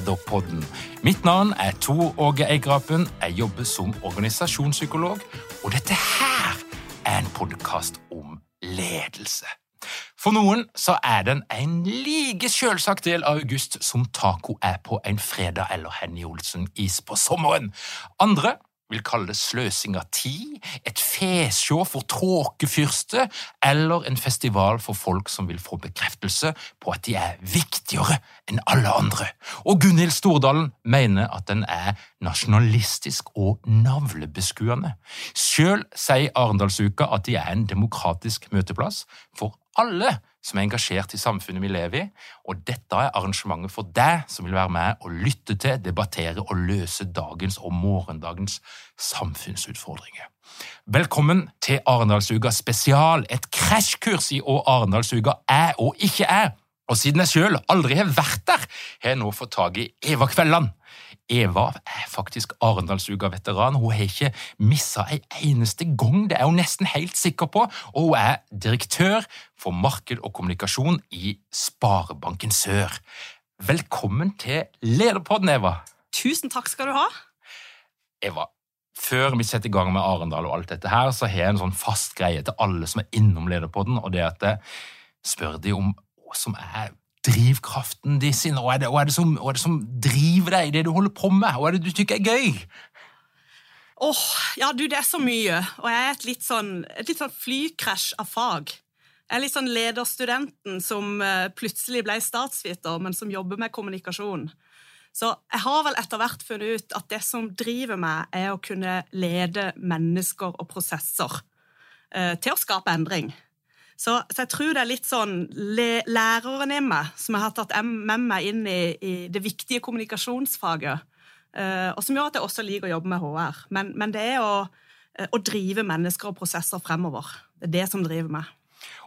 Lederpodden. Mitt navn er Tor Åge Eigrapen. Jeg jobber som organisasjonspsykolog, og dette her er en podkast om ledelse. For noen så er den en like selvsagt del av august som taco er på en fredag eller Henny Olsen-is på sommeren. Andre vil kalle det sløsing av tid, et fesjå for tråkefyrste eller en festival for folk som vil få bekreftelse på at de er viktigere enn alle andre. Og Gunhild Stordalen mener at den er nasjonalistisk og navlebeskuende. Sjøl sier Arendalsuka at de er en demokratisk møteplass for alle som er engasjert i samfunnet vi lever i, og dette er arrangementet for deg som vil være med og lytte til, debattere og løse dagens og morgendagens samfunnsutfordringer. Velkommen til Arendalsuka spesial, et krasjkurs i hva Arendalsuka er og ikke er. Og siden jeg sjøl aldri har vært der, har jeg nå fått tak i Eva Kvelland. Eva er faktisk Arendalsuka-veteran. Hun har ikke missa ei eneste gang, det er hun nesten helt sikker på, og hun er direktør for marked og kommunikasjon i Sparebanken Sør. Velkommen til Lederpodden, Eva. Tusen takk skal du ha. Eva, før vi setter i gang med Arendal og alt dette her, så har jeg en sånn fast greie til alle som er innom Lederpodden, og det er at jeg spør de om som er drivkraften din? Hva er, er det som, er det som driver deg i det du holder på med? Hva er det du tykker er gøy? Åh, oh, ja du, det er så mye, og jeg er et litt sånn, et litt sånn flykrasj av fag. Jeg er litt sånn lederstudenten som eh, plutselig ble statsviter, men som jobber med kommunikasjon. Så jeg har vel etter hvert funnet ut at det som driver meg, er å kunne lede mennesker og prosesser eh, til å skape endring. Så, så, jeg tror det er litt sånn læreren i meg som jeg har tatt med meg inn i, i det viktige kommunikasjonsfaget, uh, og som gjør at jeg også liker å jobbe med HR. Men, men det er å, uh, å, drive mennesker og prosesser fremover. Det er det som driver meg.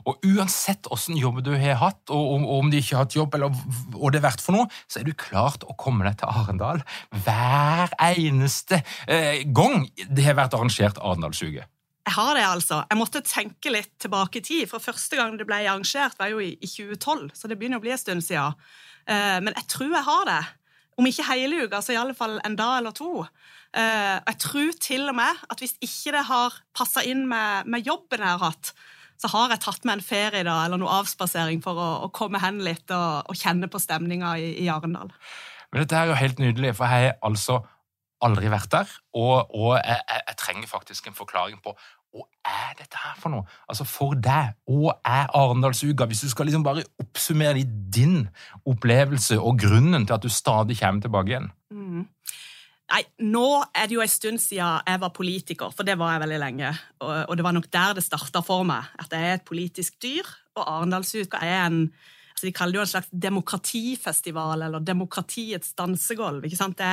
Og uansett åssen jobb du har hatt, og om, og om du ikke har hatt jobb, eller hva det er verdt for noe, så er du klart å komme deg til Arendal hver eneste eh, gang det har vært arrangert Arendalsuke. Jeg har det, altså. Jeg måtte tenke litt tilbake i tid, for første gang det ble arrangert, var jo i, 2012, så det begynner å bli en stund siden. Uh, men jeg tror jeg har det. Om ikke hele uka, så i alle fall en dag eller to. Uh, jeg tror til og med at hvis ikke det har passa inn med, med, jobben jeg har hatt, så har jeg tatt med en ferie da, eller noe avspasering for å, å komme hen litt og, og kjenne på stemninga i, i Arendal. Men dette er jo helt nydelig, for jeg er altså aldri vært der, og, og jeg, jeg, trenger faktisk en forklaring på hva er dette her for noe? Altså For deg, hva er Arendalsuka? Hvis du skal liksom bare oppsummere i din opplevelse og grunnen til at du stadig kommer tilbake igjen. Mm. Nei, Nå er det jo en stund siden jeg var politiker, for det var jeg veldig lenge. Og, og det var nok der det starta for meg, at jeg er et politisk dyr, og Arendalsuka er en altså De kaller det jo en slags demokratifestival, eller demokratiets dansegulv. Det,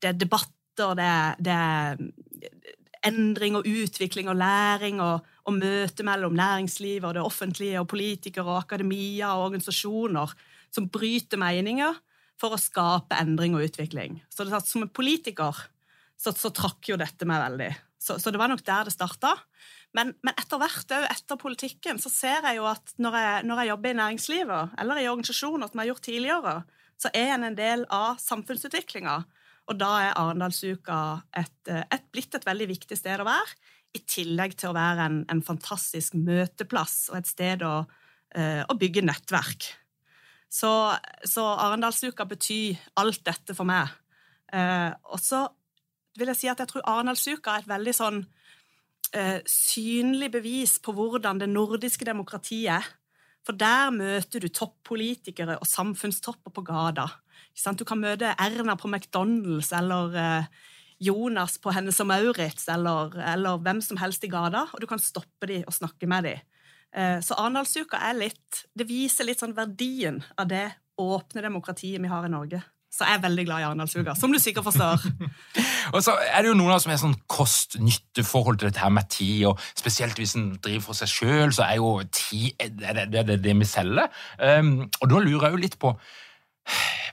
det er debatt møter, det det endring og utvikling og læring og, og møte mellom næringslivet og det offentlige og politikere og akademia og organisasjoner som bryter meninger for å skape endring og utvikling. Så det, som en politiker så, så trakk jo dette meg veldig. Så, så, det var nok der det starta. Men, men etter hvert, òg etter politikken, så ser jeg jo at når jeg, når jeg jobber i næringslivet eller i organisasjoner som jeg har gjort tidligere, så er en en del av samfunnsutviklinga. Og da er Arendalsuka et, et, blitt et veldig viktig sted å være, i tillegg til å være en, en fantastisk møteplass og et sted å, uh, å bygge nettverk. Så, så Arendalsuka betyr alt dette for meg. Uh, og så vil jeg si at jeg tror Arendalsuka er et veldig sånn synlig bevis på hvordan det nordiske demokratiet er. For der møter du toppolitikere og samfunnstopper på gata. Du kan møte Erna på McDonald's eller uh, Jonas på Hennes og Maurits eller, eller, hvem som helst i gata, og du kan stoppe dem og snakke med dem. Uh, så Arendalsuka er viser litt sånn verdien av det åpne demokratiet vi har i Norge. Så jeg er veldig glad i Arendalsuka, som du sikkert forstår. og så er det jo noen av oss som har sånn kost-nytte-forhold til dette her med tid, og spesielt hvis en driver for seg sjøl, så er jo tid det, det, det, det vi selger. Um, og da lurer jeg jo litt på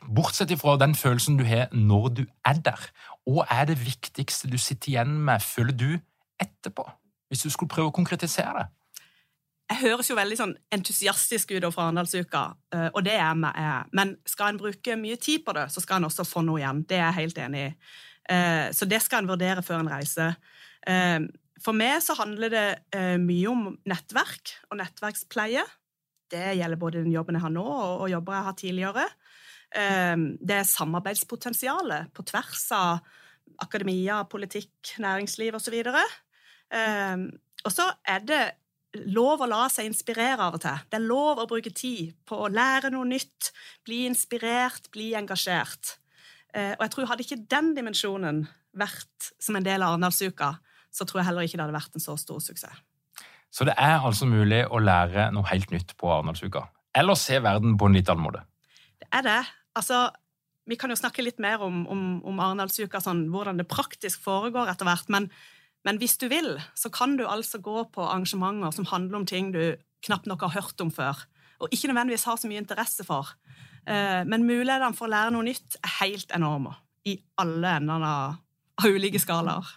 Bortsett ifra den følelsen du har når du er der, hva er det viktigste du sitter igjen med, føler du, etterpå? Hvis du skulle prøve å konkretisere det? jeg høres jo veldig sånn entusiastisk ut fra Arendalsuka, eh, og det er jeg. Men skal en bruke mye tid på det, så skal en også få noe igjen. Det er jeg helt enig i. Eh, så det skal en vurdere før en reiser. Eh, for meg så handler det mye om nettverk og nettverkspleie. Det gjelder både den jobben jeg har nå, og jobber jeg har tidligere. Det er samarbeidspotensialet på tvers av akademia, politikk, næringsliv osv. Og så er det lov å la seg inspirere av og til. Det er lov å bruke tid på å lære noe nytt, bli inspirert, bli engasjert. Eh, og jeg tror Hadde ikke den dimensjonen vært som en del av Arendalsuka, så tror jeg heller ikke det hadde vært en så stor suksess. Så det er altså mulig å lære noe helt nytt på Arendalsuka? Eller se verden på en litt annen måte? Det er det. Altså, vi kan jo snakke litt mer om, om, om Arendalsuka, sånn, hvordan det praktisk foregår etter hvert. men men hvis du vil, så kan du altså gå på arrangementer som handler om ting du knapt nok har hørt om før, og ikke nødvendigvis har så mye interesse for. Eh, men mulighetene for å lære noe nytt er helt enorme i alle endene av ulike skalaer.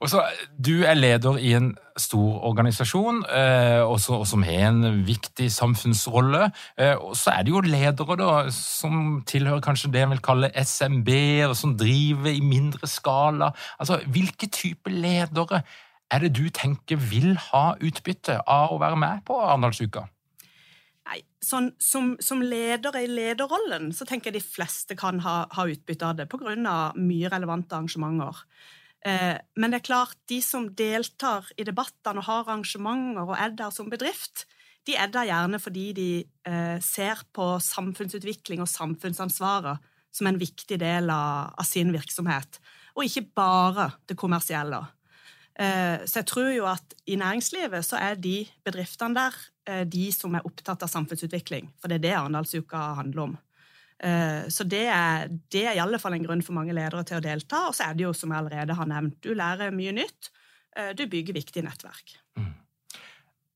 Og så, Du er leder i en stor organisasjon eh, og som har en viktig samfunnsrolle. Eh, og så er det jo ledere da, som tilhører kanskje det en vil kalle SMB, og som driver i mindre skala. Altså, Hvilke type ledere er det du tenker vil ha utbytte av å være med på Arendalsuka? Nei, sånn, som, som, leder i lederrollen så tenker jeg de fleste kan ha, ha utbytte av det pga. mye relevante arrangementer. Eh, men det er klart, de som deltar i debattene og har arrangementer og er der som bedrift, de er der gjerne fordi de eh, ser på samfunnsutvikling og samfunnsansvaret som en viktig del av, sin virksomhet, og ikke bare det kommersielle. Eh, så jeg tror jo at i næringslivet så er de bedriftene der de som er opptatt av samfunnsutvikling, for det er det Arendalsuka handler om. Eh, så det er, det er i alle fall en grunn for mange ledere til å delta. Og så er det jo, som jeg allerede har nevnt, du lærer mye nytt. Eh, du bygger viktige nettverk. Mm.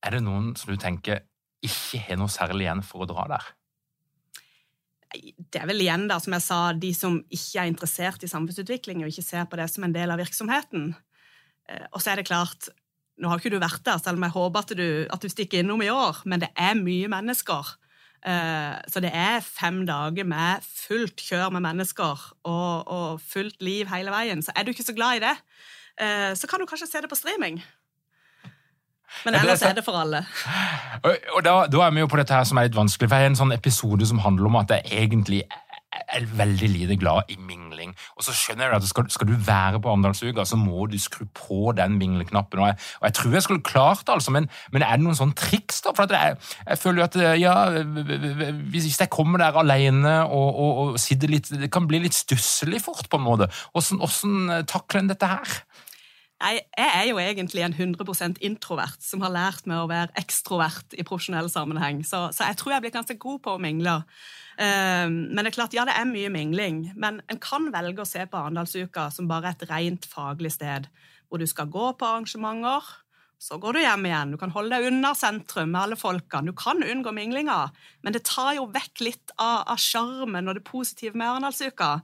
Er det noen som du tenker ikke har noe særlig igjen for å dra der? Det er vel igjen, da, som jeg sa, de som ikke er interessert i samfunnsutvikling og ikke ser på det som en del av virksomheten. Eh, og så er det klart, nå har ikke du vært der, selv om jeg håper at du, at du stikker innom i år, men det er mye mennesker så det er fem dager med fullt kjør med mennesker og, og, fullt liv hele veien. Så er du ikke så glad i det, eh, så kan du kanskje se det på streaming. Men ellers er det for alle. Og da, da er vi jo på dette her som er litt vanskelig, for det er en sånn episode som handler om at det egentlig er veldig lite glad i mingling. Og så skjønner jeg at skal, skal du være på Arendalsuka, så må du skru på den mingleknappen. Og jeg, og jeg tror jeg skulle klart det, altså, men, men, er det noen sånne triks? da? For jeg, jeg, føler jo at ja, hvis jeg kommer der alene og, og, og sitter litt Det kan bli litt stusslig fort, på en måte. Hvordan takler en dette her? Jeg, jeg er jo egentlig en 100% introvert som har lært meg å være ekstrovert i profesjonell sammenheng, så, så jeg tror jeg blir ganske god på å mingle. Um, men det er klart, ja, det er mye mingling, men en kan velge å se på Arendalsuka som bare et rent faglig sted, hvor du skal gå på arrangementer, så går du hjem igjen. Du kan holde deg unna sentrum med alle folkene. Du kan unngå minglinga, men det tar jo vekk litt av sjarmen og det positive med Arendalsuka.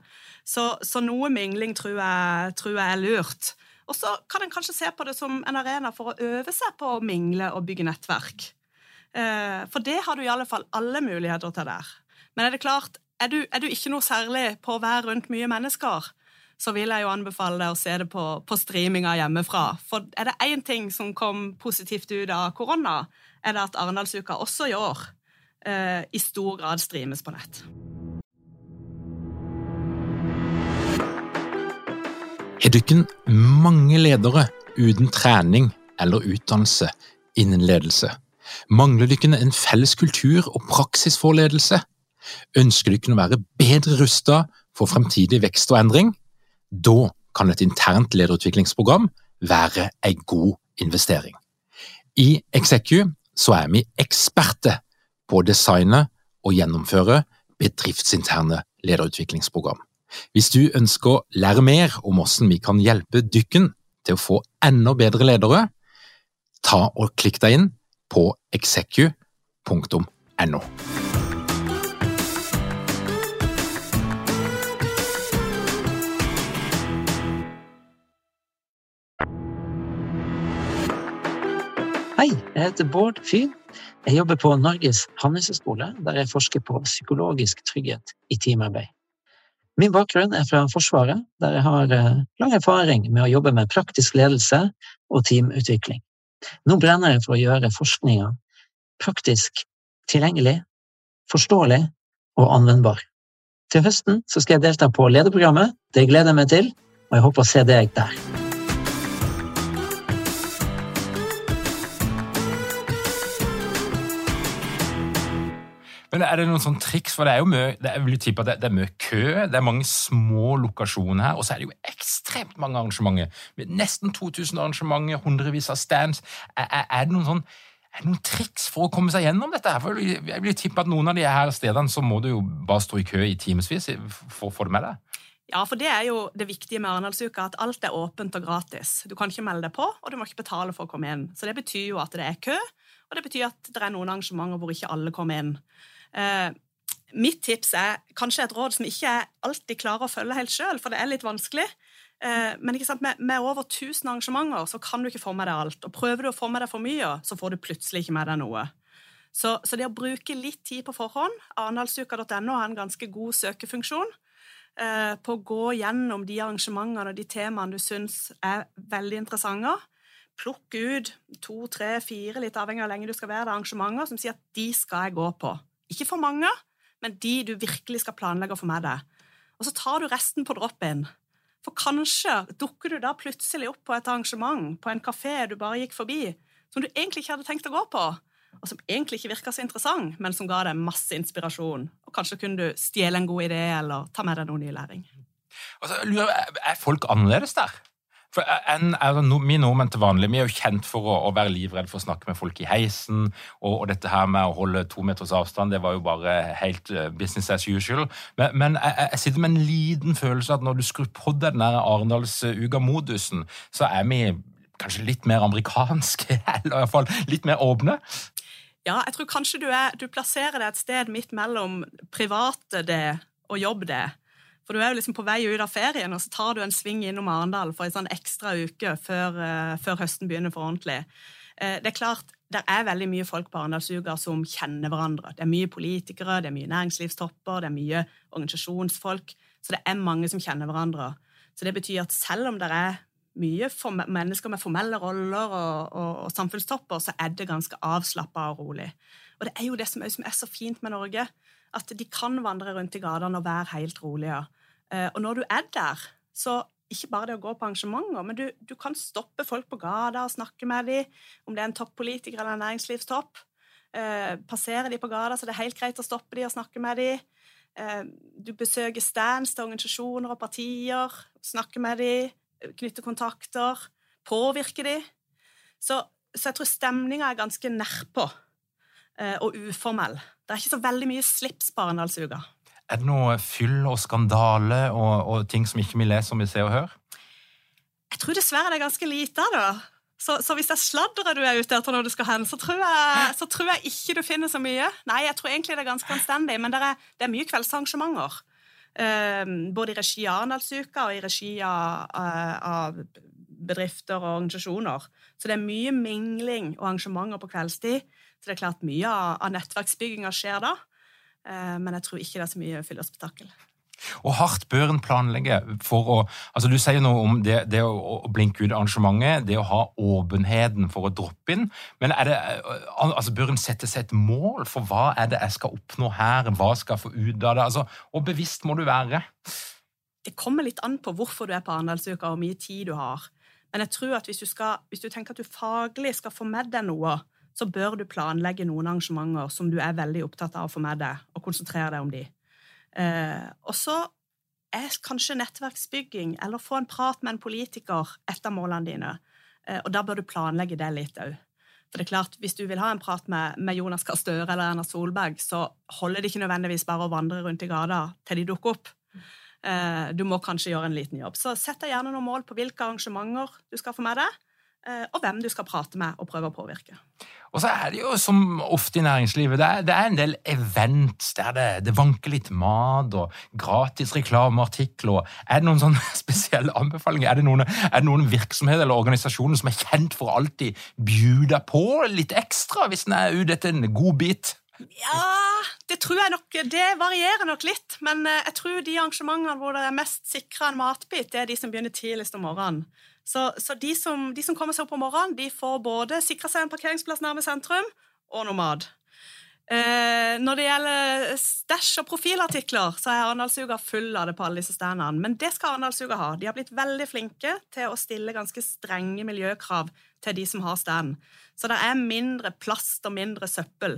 Så, så noe mingling tror jeg, tror jeg er lurt. Og så kan en kanskje se på det som en arena for å øve seg på å mingle og bygge nettverk. Eh, for det har du i alle fall alle muligheter til der. Men er det klart, er du, er du ikke noe særlig på å være rundt mye mennesker, så vil jeg jo anbefale deg å se det på, på streaminga hjemmefra. For er det én ting som kom positivt ut av korona, er det at Arendalsuka også i år eh, i stor grad streames på nett. Dere mange ledere uten trening eller utdannelse innen ledelse? Mangler dere en felles kultur og praksis for ledelse? Ønsker dere å være bedre rustet for fremtidig vekst og endring? Da kan et internt lederutviklingsprogram være en god investering. I Execu så er vi eksperter på å designe og gjennomføre bedriftsinterne lederutviklingsprogram. Hvis du ønsker å lære mer om hvordan vi kan hjelpe dykken til å få enda bedre ledere, ta og klikk deg inn på execu.no. Hei, jeg heter Bård Fyhn. Jeg jobber på Norges handelshøyskole, der jeg forsker på psykologisk trygghet i teamarbeid. Min bakgrunn er fra Forsvaret, der jeg har eh, lang erfaring med å jobbe med praktisk ledelse og teamutvikling. Nå brenner jeg for å gjøre forskninga praktisk tilgjengelig, forståelig og anvendbar. Til høsten skal jeg delta på lederprogrammet. Det gleder jeg meg til, og jeg håper å se deg der. Men er det noen sånn triks? For det er jo mye, det er, at det, det, er mye kø, det er mange små lokasjoner her, og så er det jo ekstremt mange arrangementer. Nesten 2000 arrangementer, hundrevis av stands. Er, er, er, det noen sånn er det noen triks for å komme seg gjennom dette? her? Jeg vil tippe at noen av de her stedene så må du jo bare stå i kø i timevis for å få det med deg. Ja, for det er jo det viktige med Arendalsuka, at alt er åpent og gratis. Du kan ikke melde deg på, og du må ikke betale for å komme inn. Så det betyr jo at det er kø, og det betyr at det er noen arrangementer hvor ikke alle kommer inn. Eh, mitt tips er kanskje et råd som ikke jeg alltid klarer å følge helt sjøl, for det er litt vanskelig. Eh, men med, med, over 1000 arrangementer så kan du ikke få med deg alt. Og prøver du å få med deg for mye, så får du plutselig ikke med deg noe. Så, så det å bruke litt tid på forhånd Arendalsuka.no har en ganske god søkefunksjon eh, på å gå gjennom de arrangementene og de temaene du syns er veldig interessante. Plukk ut to, tre, fire, litt avhengig av hvor lenge du skal være der, arrangementer som sier at de skal jeg gå på. Ikke for mange, men de du virkelig skal planlegge å få med deg. Og så tar du resten på drop-in. For kanskje dukker du da plutselig opp på et arrangement, på en kafé du bare gikk forbi, som du egentlig ikke hadde tenkt å gå på, og som egentlig ikke virka så interessant, men som ga deg masse inspirasjon. Og kanskje kunne du stjele en god idé eller ta med deg noe ny læring. Altså, er folk annerledes der? For en, er no, Vi nordmenn til vanlig vi er jo kjent for å, å være livredd for å snakke med folk i heisen. Og, og, dette her med å holde to meters avstand det var jo bare helt uh, business as usual. Men, men jeg, jeg, sitter med en liten følelse at når du skrur på den Arendalsuka-modusen, så er vi kanskje litt mer amerikanske, eller i hvert fall litt mer åpne. Ja, jeg tror kanskje du, er, du plasserer deg et sted midt mellom private det og jobb det. For du er jo liksom på vei ut av ferien, og så tar du en sving innom Arendal for en sånn ekstra uke før, uh, før høsten begynner for ordentlig. Uh, det er klart, det er veldig mye folk på Arendalsuka som kjenner hverandre. Det er mye politikere, det er mye næringslivstopper, det er mye organisasjonsfolk. Så det er mange som kjenner hverandre. Så det betyr at selv om det er mye mennesker med formelle roller og, og, og, samfunnstopper, så er det ganske avslappa og rolig. Og det er jo det som er, så fint med Norge at de kan vandre rundt i gatene og være helt rolige. Eh, og når du er der, så ikke bare det å gå på arrangementer, men du, du kan stoppe folk på gata og snakke med dem, om det er en toppolitiker eller en næringslivstopp. Eh, passere dem på gata, så det er helt greit å stoppe dem og snakke med dem. Eh, du besøker stands til organisasjoner og partier, snakker med dem, knytter kontakter, påvirker dem. Så, så jeg tror stemninga er ganske nærpå. Og uformell. Det er ikke så veldig mye slips på Arendalsuka. Er det noe fyll og skandale og, og, ting som ikke vi leser om i Se og Hør? Jeg tror dessverre det er ganske lite av det. Så, så, hvis det er sladderet du er ute etter når du skal hen, så tror, jeg, så tror, jeg, ikke du finner så mye. Nei, jeg tror egentlig det er ganske anstendig, men det er, det er mye kveldsarrangementer. Um, både i regi av Arendalsuka og i regi av, uh, av bedrifter og organisasjoner. Så det er mye mingling og arrangementer på kveldstid. Så det er klart mye av, nettverksbygginga skjer da. Eh, men jeg tror ikke det er så mye fyllespetakkel. Og hardt bør en planlegge for å altså Du sier noe om det, det å, blinke ut arrangementet, det å ha åpenheten for å droppe inn. Men er det, altså bør en sette seg et mål for hva er det jeg skal oppnå her? Hva skal jeg få ut av det? Altså, og bevisst må du være. Det kommer litt an på hvorfor du er på Arendalsuka, og hvor mye tid du har. Men jeg tror at hvis du, skal, hvis du tenker at du faglig skal få med deg noe, så bør du planlegge noen arrangementer som du er veldig opptatt av å få med deg, og konsentrere deg om de. Eh, og så er kanskje nettverksbygging eller få en prat med en politiker et av målene dine. Eh, og da bør du planlegge det litt òg. For det er klart, Hvis du vil ha en prat med, med Jonas Gahr Støre eller Erna Solberg, så holder det ikke nødvendigvis bare å vandre rundt i gata til de dukker opp. Eh, du må kanskje gjøre en liten jobb. Så sett deg gjerne noen mål på hvilke arrangementer du skal få med deg. Eh, og hvem du skal prate med og prøve å påvirke. Og så er det jo som ofte i næringslivet, det er, det er en del events der det, det, vanker litt mat og gratis reklameartikler. Er det noen sånne spesielle anbefalinger? Er det noen, er det noen virksomheter eller organisasjoner som er kjent for å alltid bjude på litt ekstra hvis en er ute etter en god bit? Ja, det tror jeg nok Det varierer nok litt. Men eh, jeg tror de arrangementene hvor det er mest sikra en matbit, det er de som begynner tidligst om morgenen. Så, så de, som, de, som, kommer seg opp om morgenen, de får både sikra seg en parkeringsplass nærme sentrum og noe mat. Eh, når det gjelder stæsj og profilartikler, så er Arendalsuga full av det på alle disse standene. Men det skal Arendalsuga ha. De har blitt veldig flinke til å stille ganske strenge miljøkrav til de som har stand. Så det er mindre plast og mindre søppel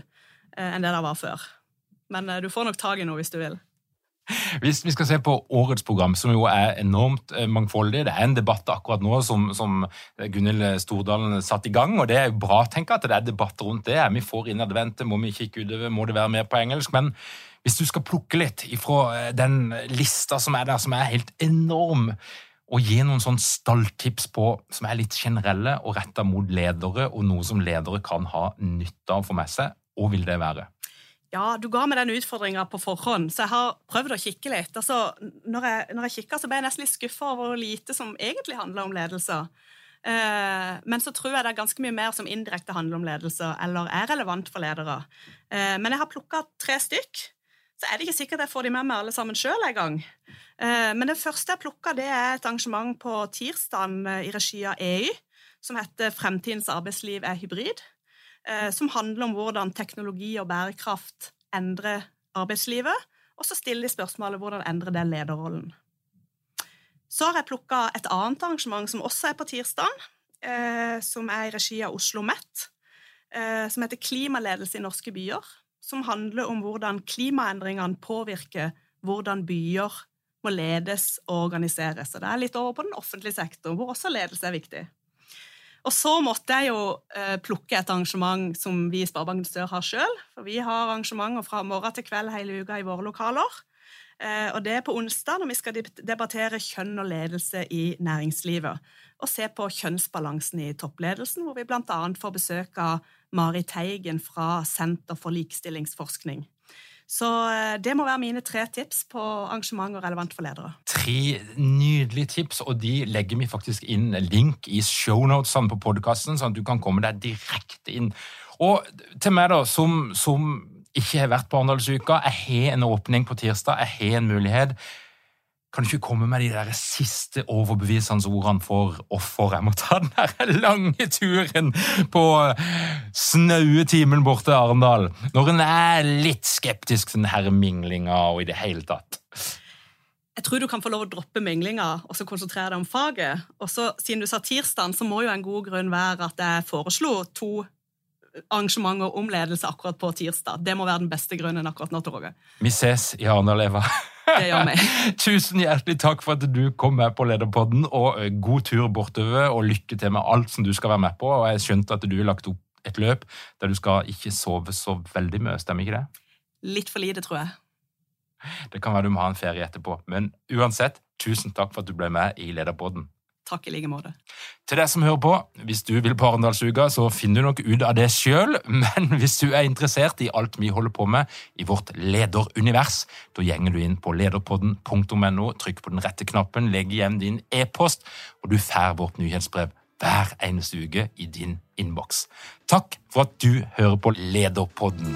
eh, enn det det var før. Men eh, du får nok tak i noe hvis du vil. Hvis vi skal se på årets program, som jo er enormt eh, mangfoldig Det er en debatt akkurat nå som, som Gunhild Stordalen satte i gang, og det er jo bra tenker at det er debatt rundt det. Vi får innadvendte, må vi kikke utover, må det være mer på engelsk? Men hvis du skal plukke litt ifra eh, den lista som er der, som er helt enorm, og gi noen sånn stalltips på, som er litt generelle og retta mot ledere, og noe som ledere kan ha nytte av for med seg, hva vil det være? Ja, du ga meg den utfordringa på forhånd, så jeg har prøvd å kikke litt. Altså, når jeg, når jeg kikka, så ble jeg nesten litt skuffa over hvor lite som egentlig handler om ledelse. Eh, men så tror jeg det er ganske mye mer som indirekte handler om ledelse, eller er relevant for ledere. Eh, men jeg har plukka tre stykk. Så er det ikke sikkert jeg får de med meg alle sammen sjøl en gang. Eh, men det første jeg plukka, det er et arrangement på tirsdag eh, i regi av EU, som heter Fremtidens arbeidsliv er hybrid. Eh, som handler om hvordan teknologi og bærekraft endrer arbeidslivet. Og så stiller de spørsmålet hvordan endrer det lederrollen. Så har jeg plukka et annet arrangement som også er på tirsdag, eh, som er i regi av Oslo OsloMet, eh, som heter Klimaledelse i norske byer. Som handler om hvordan klimaendringene påvirker hvordan byer må ledes og organiseres. Og det er litt over på den offentlige sektoren, hvor også ledelse er viktig. Og så måtte jeg jo eh, plukke et arrangement som vi i Sparebanken Sør har sjøl. For vi har arrangementer fra morgen til kveld hele uka i våre lokaler. Eh, og det er på onsdag når vi skal debattere kjønn og ledelse i næringslivet. Og se på kjønnsbalansen i toppledelsen, hvor vi bl.a. får besøk av Mari Teigen fra Senter for likestillingsforskning. Så eh, det må være mine tre tips på arrangement og relevant for ledere. Tre nydelige tips, og de legger vi faktisk inn link i shownotesene på podkasten, sånn at du kan komme deg direkte inn. Og til meg, da, som, som ikke har vært på Arendalsuka, jeg har en åpning på tirsdag, jeg har en mulighet. Kan du ikke komme med de der siste overbevisende ordene for offer? jeg må ta den der lange turen på snaue timen bort til Arendal, når en er litt skeptisk til denne minglinga og i det hele tatt? Jeg tror du kan få lov å droppe minglinga og så konsentrere deg om faget. Og så, Siden du sa tirsdag, så må jo en god grunn være at jeg foreslo to arrangementer om ledelse akkurat på tirsdag. Det må være den beste grunnen akkurat nå, Torge. Vi ses i Arendal. Det gjør vi. Tusen hjertelig takk for at du kom med på Lederpodden, og eh, god tur bortover, og lykke til med alt som du skal være med på. Og jeg skjønte at du har lagt opp et løp der du skal ikke sove så veldig mye, stemmer ikke det? Litt for lite, tror jeg. Det kan være du må ha en ferie etterpå, men uansett, tusen takk for at du ble med i Lederpodden. Takk i like måte. Til deg som hører på, hvis du vil på Arendalsuka, så finner du nok ut av det sjøl, men hvis du er interessert i alt vi holder på med i vårt lederunivers, da gjenger du inn på lederpodden.no, trykk på den rette knappen, legg igjen din e-post, og du får vårt nyhetsbrev hver eneste uke i din innboks. Takk for at du hører på Lederpodden.